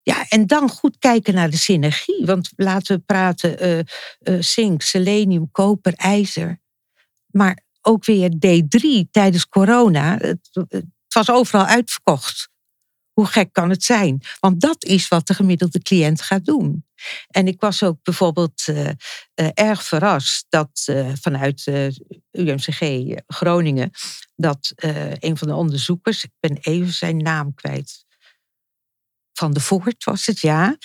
C: Ja, en dan goed kijken naar de synergie. Want laten we praten uh, uh, zink, selenium, koper, ijzer. Maar ook weer D3 tijdens corona. Het, het was overal uitverkocht. Hoe gek kan het zijn? Want dat is wat de gemiddelde cliënt gaat doen. En ik was ook bijvoorbeeld uh, uh, erg verrast dat uh, vanuit UMCG Groningen, dat een van de onderzoekers, ik ben even zijn naam kwijt, van de Voort was het ja,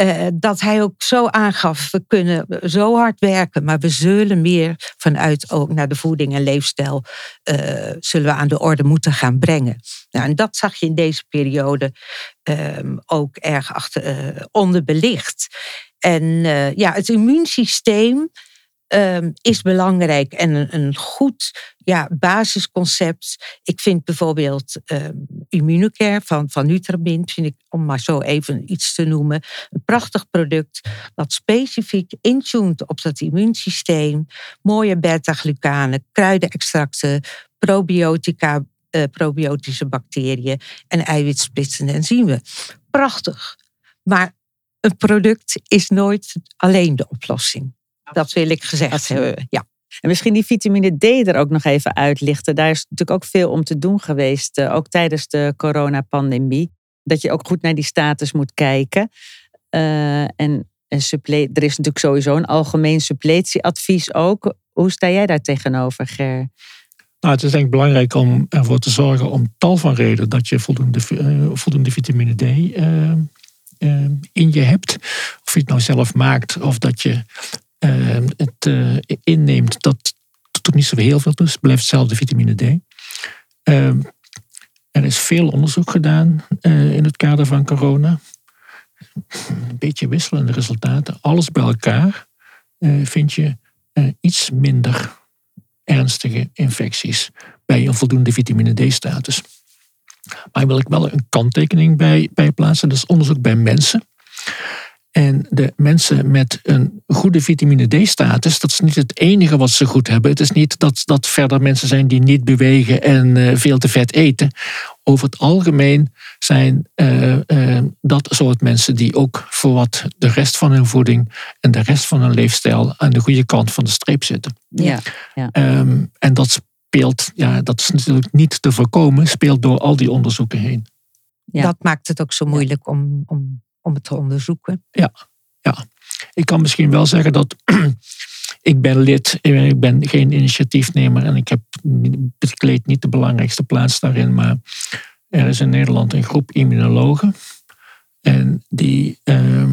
C: uh, dat hij ook zo aangaf, we kunnen zo hard werken, maar we zullen meer vanuit ook naar de voeding en leefstijl uh, zullen we aan de orde moeten gaan brengen. Nou, en dat zag je in deze periode um, ook erg achter, uh, onderbelicht. En ja, het immuunsysteem um, is belangrijk en een, een goed ja, basisconcept. Ik vind bijvoorbeeld um, Immunocare van, van Nutrabint, vind ik, om maar zo even iets te noemen, een prachtig product dat specifiek intuned op dat immuunsysteem. Mooie beta-glucanen, kruidenextracten, probiotica, uh, probiotische bacteriën en eiwitsplitsende enzymen. Prachtig. Maar een product is nooit alleen de oplossing. Dat wil ik gezegd hebben. Ja.
A: En misschien die vitamine D er ook nog even uitlichten. Daar is natuurlijk ook veel om te doen geweest, uh, ook tijdens de coronapandemie. Dat je ook goed naar die status moet kijken. Uh, en er is natuurlijk sowieso een algemeen suppletieadvies ook. Hoe sta jij daar tegenover, Ger?
B: Nou, het is denk ik belangrijk om ervoor te zorgen om tal van redenen dat je voldoende, uh, voldoende vitamine D uh, in je hebt. Of je het nou zelf maakt of dat je het uh, inneemt, dat doet niet zo heel veel. Dus het blijft hetzelfde vitamine D. Uh, er is veel onderzoek gedaan uh, in het kader van corona. Een beetje wisselende resultaten. Alles bij elkaar uh, vind je iets minder ernstige infecties bij een voldoende vitamine D-status. Maar wil ik wel een kanttekening bij, bij plaatsen. Dat is onderzoek bij mensen. En de mensen met een goede vitamine D-status, dat is niet het enige wat ze goed hebben. Het is niet dat dat verder mensen zijn die niet bewegen en uh, veel te vet eten. Over het algemeen zijn uh, uh, dat soort mensen die ook voor wat de rest van hun voeding en de rest van hun leefstijl aan de goede kant van de streep zitten.
A: Ja. ja.
B: Um, en dat speelt, ja, dat is natuurlijk niet te voorkomen, speelt door al die onderzoeken heen.
C: Ja. Dat maakt het ook zo moeilijk om, om om het te onderzoeken.
B: Ja, ja. ik kan misschien wel zeggen dat ik ben lid, ik ben geen initiatiefnemer en ik heb bekleed niet de belangrijkste plaats daarin, maar er is in Nederland een groep immunologen en die, uh,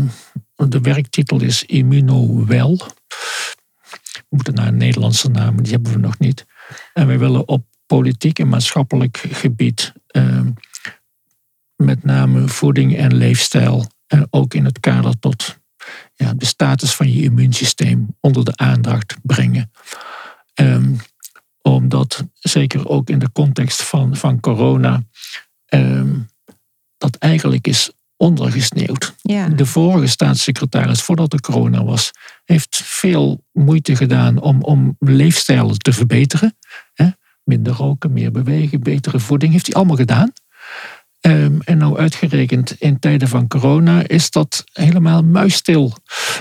B: de werktitel is Immunowel. We moeten naar een Nederlandse naam, die hebben we nog niet. En we willen op politiek en maatschappelijk gebied uh, met name voeding en leefstijl ook in het kader tot ja, de status van je immuunsysteem onder de aandacht brengen. Um, omdat zeker ook in de context van, van corona um, dat eigenlijk is ondergesneeuwd.
C: Ja.
B: De vorige staatssecretaris, voordat de corona was, heeft veel moeite gedaan om, om leefstijlen te verbeteren. Hè? Minder roken, meer bewegen, betere voeding, heeft hij allemaal gedaan. Um, en nou uitgerekend in tijden van corona is dat helemaal muisstil.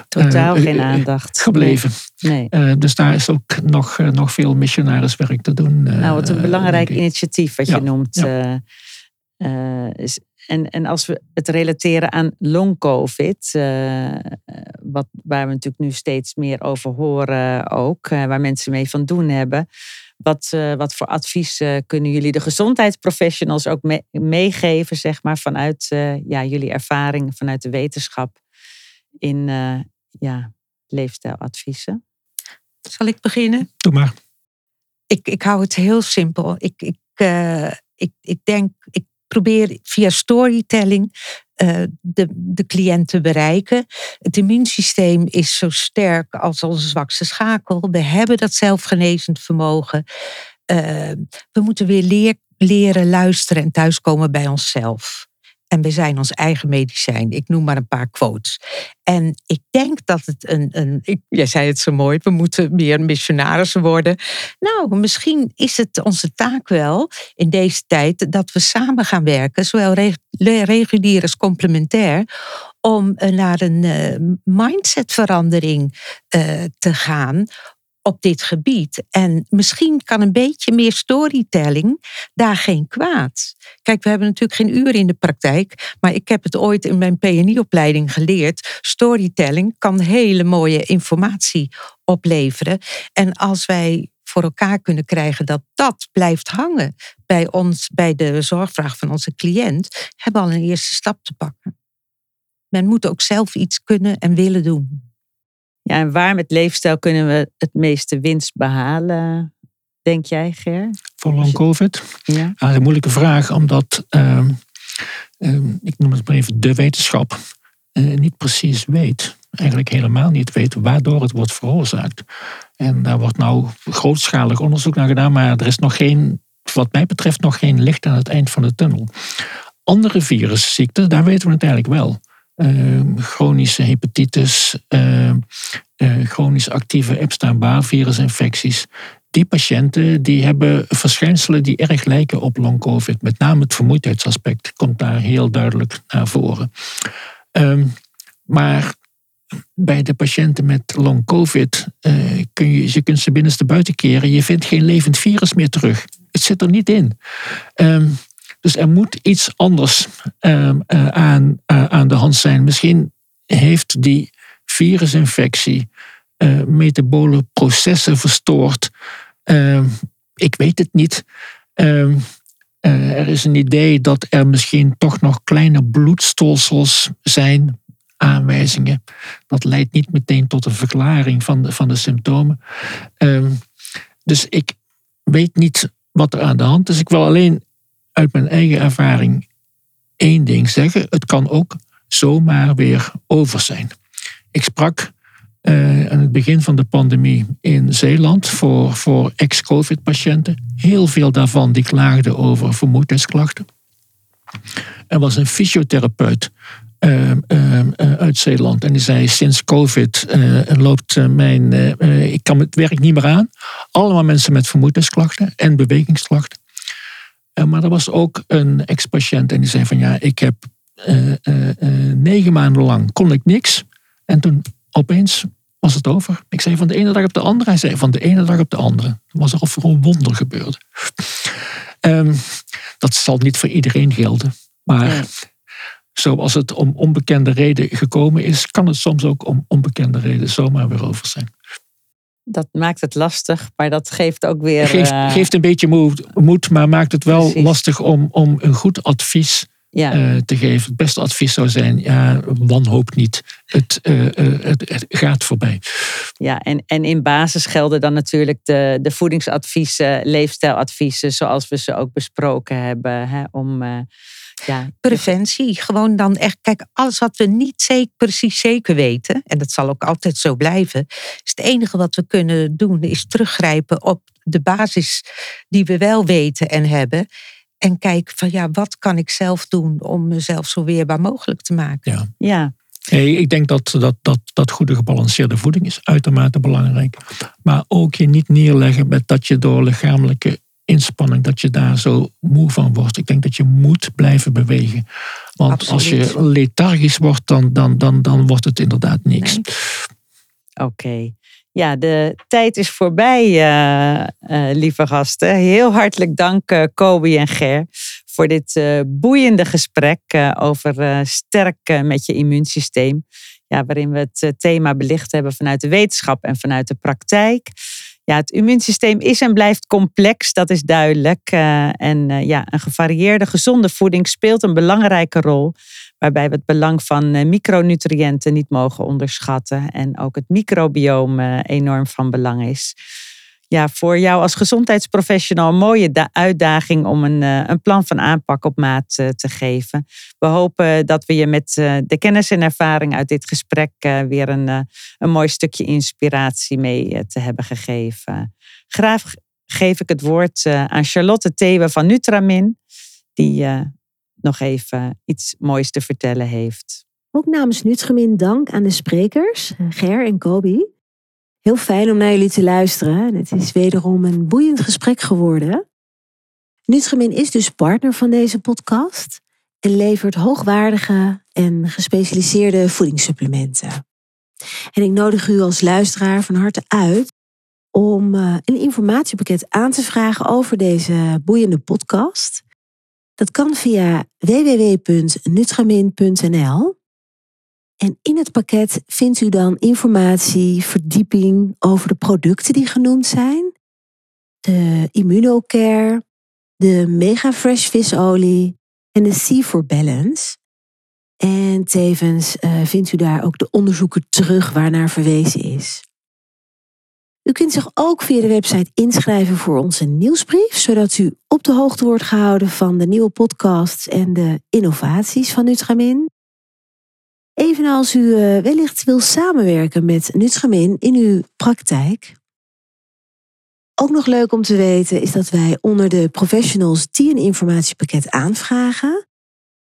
A: Totaal uh, geen aandacht.
B: Gebleven.
A: Nee.
B: Uh, dus daar is ook nog, uh, nog veel missionariswerk te doen.
A: nou, wat een belangrijk initiatief wat ja. je noemt. Ja. is, en, en als we het relateren aan long-covid, wat, waar we natuurlijk nu steeds meer over horen ook, waar mensen mee van doen hebben. Wat, uh, wat voor advies uh, kunnen jullie de gezondheidsprofessionals ook me meegeven, zeg maar, vanuit uh, ja, jullie ervaring, vanuit de wetenschap in ja, leefstijladviezen?
C: Zal ik beginnen?
B: Doe maar.
C: Ik, ik hou het heel simpel. Ik, ik, ik, ik denk, ik probeer via storytelling de, de cliënt te bereiken. Het immuunsysteem is zo sterk als onze zwakste schakel. We hebben dat zelfgenezend vermogen. Uh, we moeten weer leren luisteren en thuiskomen bij onszelf. En we zijn ons eigen medicijn. Ik noem maar een paar quotes. En ik denk dat het een. een jij zei het zo mooi, we moeten meer missionarissen worden. Nou, misschien is het onze taak wel in deze tijd dat we samen gaan werken, zowel regulier als complementair, om eh, naar een uh, mindsetverandering uh, te gaan op dit gebied. En misschien kan een beetje meer storytelling daar geen kwaad. Kijk, we hebben natuurlijk geen uur in de praktijk, maar ik heb het ooit in mijn PNI-opleiding geleerd. Storytelling kan hele mooie informatie opleveren. En als wij voor elkaar kunnen krijgen dat dat blijft hangen bij ons, bij de zorgvraag van onze cliënt, hebben we al een eerste stap te pakken. Men moet ook zelf iets kunnen en willen doen.
A: Ja, en waar met leefstijl kunnen we het meeste winst behalen, denk jij, Ger?
B: Voor long COVID?
A: Ja.
B: ja dat is een moeilijke vraag, omdat, uh, uh, ik noem het maar even, de wetenschap uh, niet precies weet, eigenlijk helemaal niet weet, waardoor het wordt veroorzaakt. En daar wordt nou grootschalig onderzoek naar gedaan, maar er is nog geen, wat mij betreft, nog geen licht aan het eind van de tunnel. Andere virusziekten, daar weten we het eigenlijk wel. Ehm, chronische hepatitis, uh, uh, chronisch actieve Epstein-Barr virusinfecties. Die patiënten die hebben verschijnselen die erg lijken op long-covid. Met name het vermoeidheidsaspect komt daar heel duidelijk naar voren. Um, maar bij de patiënten met long-covid uh, kun je, je kunt ze binnenste buiten keren. Je vindt geen levend virus meer terug. Het zit er niet in. Um, dus er moet iets anders uh, uh, aan, uh, aan de hand zijn. Misschien heeft die virusinfectie metabole processen verstoord. Ehm, ik weet het niet. Ehm, er is een idee dat er misschien toch nog kleine bloedstolsels zijn. Aanwijzingen. Dat leidt niet meteen tot een verklaring van de, van de symptomen. Dus ik weet niet wat er aan de hand is. Ik wil alleen uit mijn eigen ervaring één ding zeggen. Het kan ook zomaar weer over zijn. Ik sprak uh, aan het begin van de pandemie in Zeeland voor, voor ex-COVID-patiënten. Heel veel daarvan die klaagden over vermoeidheidsklachten. Er was een fysiotherapeut uh, uh, uit Zeeland. En die zei, sinds COVID uh, loopt mijn, ik kan het werk niet meer aan. Allemaal mensen met vermoeidheidsklachten en bewegingsklachten. Maar er was ook een ex-patiënt en die zei van ja, ik heb negen maanden lang kon ik niks. En toen opeens was het over. Ik zei van de ene dag op de andere. Hij zei van de ene dag op de andere. Toen was er of er een wonder gebeurd. Um, dat zal niet voor iedereen gelden. Maar zoals het om onbekende reden gekomen is, kan het soms ook om onbekende reden zomaar weer over zijn.
A: Dat maakt het lastig, maar dat geeft ook weer.
B: Geeft, uh... geeft een beetje moed, maar maakt het wel lastig om, om een goed advies ja. uh, te geven. Het beste advies zou zijn, ja, wanhoop niet. Het, uh, het, het, gaat voorbij.
A: Ja, en, en in basis gelden dan natuurlijk de, de voedingsadviezen, leefstijladviezen, zoals we ze ook besproken hebben. Hè, om,
C: ja. Preventie, gewoon dan echt, kijk, alles wat we niet zeker, precies zeker weten, en dat zal ook altijd zo blijven, is het enige wat we kunnen doen, is teruggrijpen op de basis die we wel weten en hebben. En kijk van ja, wat kan ik zelf doen om mezelf zo weerbaar mogelijk te maken.
B: Ja. ja. Hey, ik denk dat, dat, dat, dat goede gebalanceerde voeding is uitermate belangrijk. Maar ook je niet neerleggen met dat je door lichamelijke inspanning, dat je daar zo moe van wordt. Ik denk dat je moet blijven bewegen. Want als je lethargisch wordt, dan, dan, dan, dan wordt het inderdaad niks.
A: Oké. Ja, de tijd is voorbij, uh, uh, lieve gasten. Heel hartelijk dank, uh, Kobe en Ger, voor dit boeiende gesprek over sterk met je immuunsysteem. Ja, waarin we het thema belicht hebben vanuit de wetenschap en vanuit de praktijk. Ja, het immuunsysteem is en blijft complex, dat is duidelijk. en ja, een gevarieerde, gezonde voeding speelt een belangrijke rol waarbij we het belang van eh, micronutriënten niet mogen onderschatten en ook het microbioom eh, enorm van belang is. Ja, voor jou als gezondheidsprofessional een mooie uitdaging om een, eh, een plan van aanpak op maat te geven. We hopen dat we je met de kennis en ervaring uit dit gesprek weer een, een mooi stukje inspiratie mee te hebben gegeven. Graag geef ik het woord aan Charlotte Thewe van Nutramin, die nog even iets moois te vertellen heeft.
E: Ook namens Nutgemin dank aan de sprekers, Ger en Kobi. Heel fijn om naar jullie te luisteren. Het is wederom een boeiend gesprek geworden. Nutgemin is dus partner van deze podcast en levert hoogwaardige en gespecialiseerde voedingssupplementen. En ik nodig u als luisteraar van harte uit om eh, een informatiepakket aan te vragen over deze boeiende podcast. Dat kan via www.nutramin.nl. En in het pakket vindt u dan informatie, verdieping over de producten die genoemd zijn, de Immunocare, de Mega Fresh visolie en de C4 Balance. En tevens uh, vindt u daar ook de onderzoeken terug waarnaar verwezen is. U kunt zich ook via de website inschrijven voor onze nieuwsbrief, zodat u op de hoogte wordt gehouden van de nieuwe podcasts en de innovaties van Nutramin. Evenals u eh, wellicht wil samenwerken met Nutramin in uw praktijk. Ook nog leuk om te weten is dat wij onder de professionals die een informatiepakket aanvragen,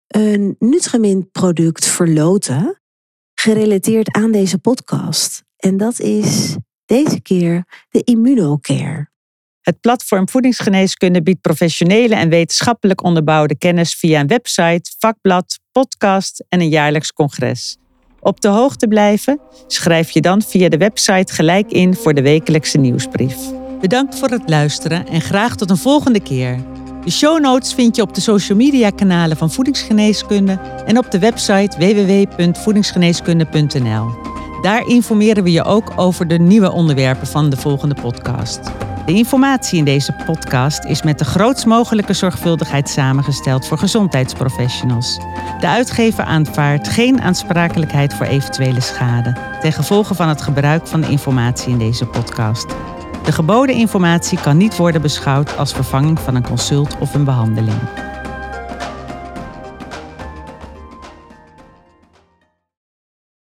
E: een Nutramin product verloten, gerelateerd aan deze podcast. En dat is deze keer de Immunocare.
A: Het platform Voedingsgeneeskunde biedt professionele en wetenschappelijk onderbouwde kennis via een website, vakblad, podcast en een jaarlijks congres. Op de hoogte blijven? Schrijf je dan via de website gelijk in voor de wekelijkse nieuwsbrief.
D: Bedankt voor het luisteren en graag tot een volgende keer. De show notes vind je op de social media kanalen van Voedingsgeneeskunde en op de website www.voedingsgeneeskunde.nl. Daar informeren we je ook over de nieuwe onderwerpen van de volgende podcast. De informatie in deze podcast is met de grootst mogelijke zorgvuldigheid samengesteld voor gezondheidsprofessionals. De uitgever aanvaardt geen aansprakelijkheid voor eventuele schade ten gevolge van het gebruik van de informatie in deze podcast. De geboden informatie kan niet worden beschouwd als vervanging van een consult of een behandeling.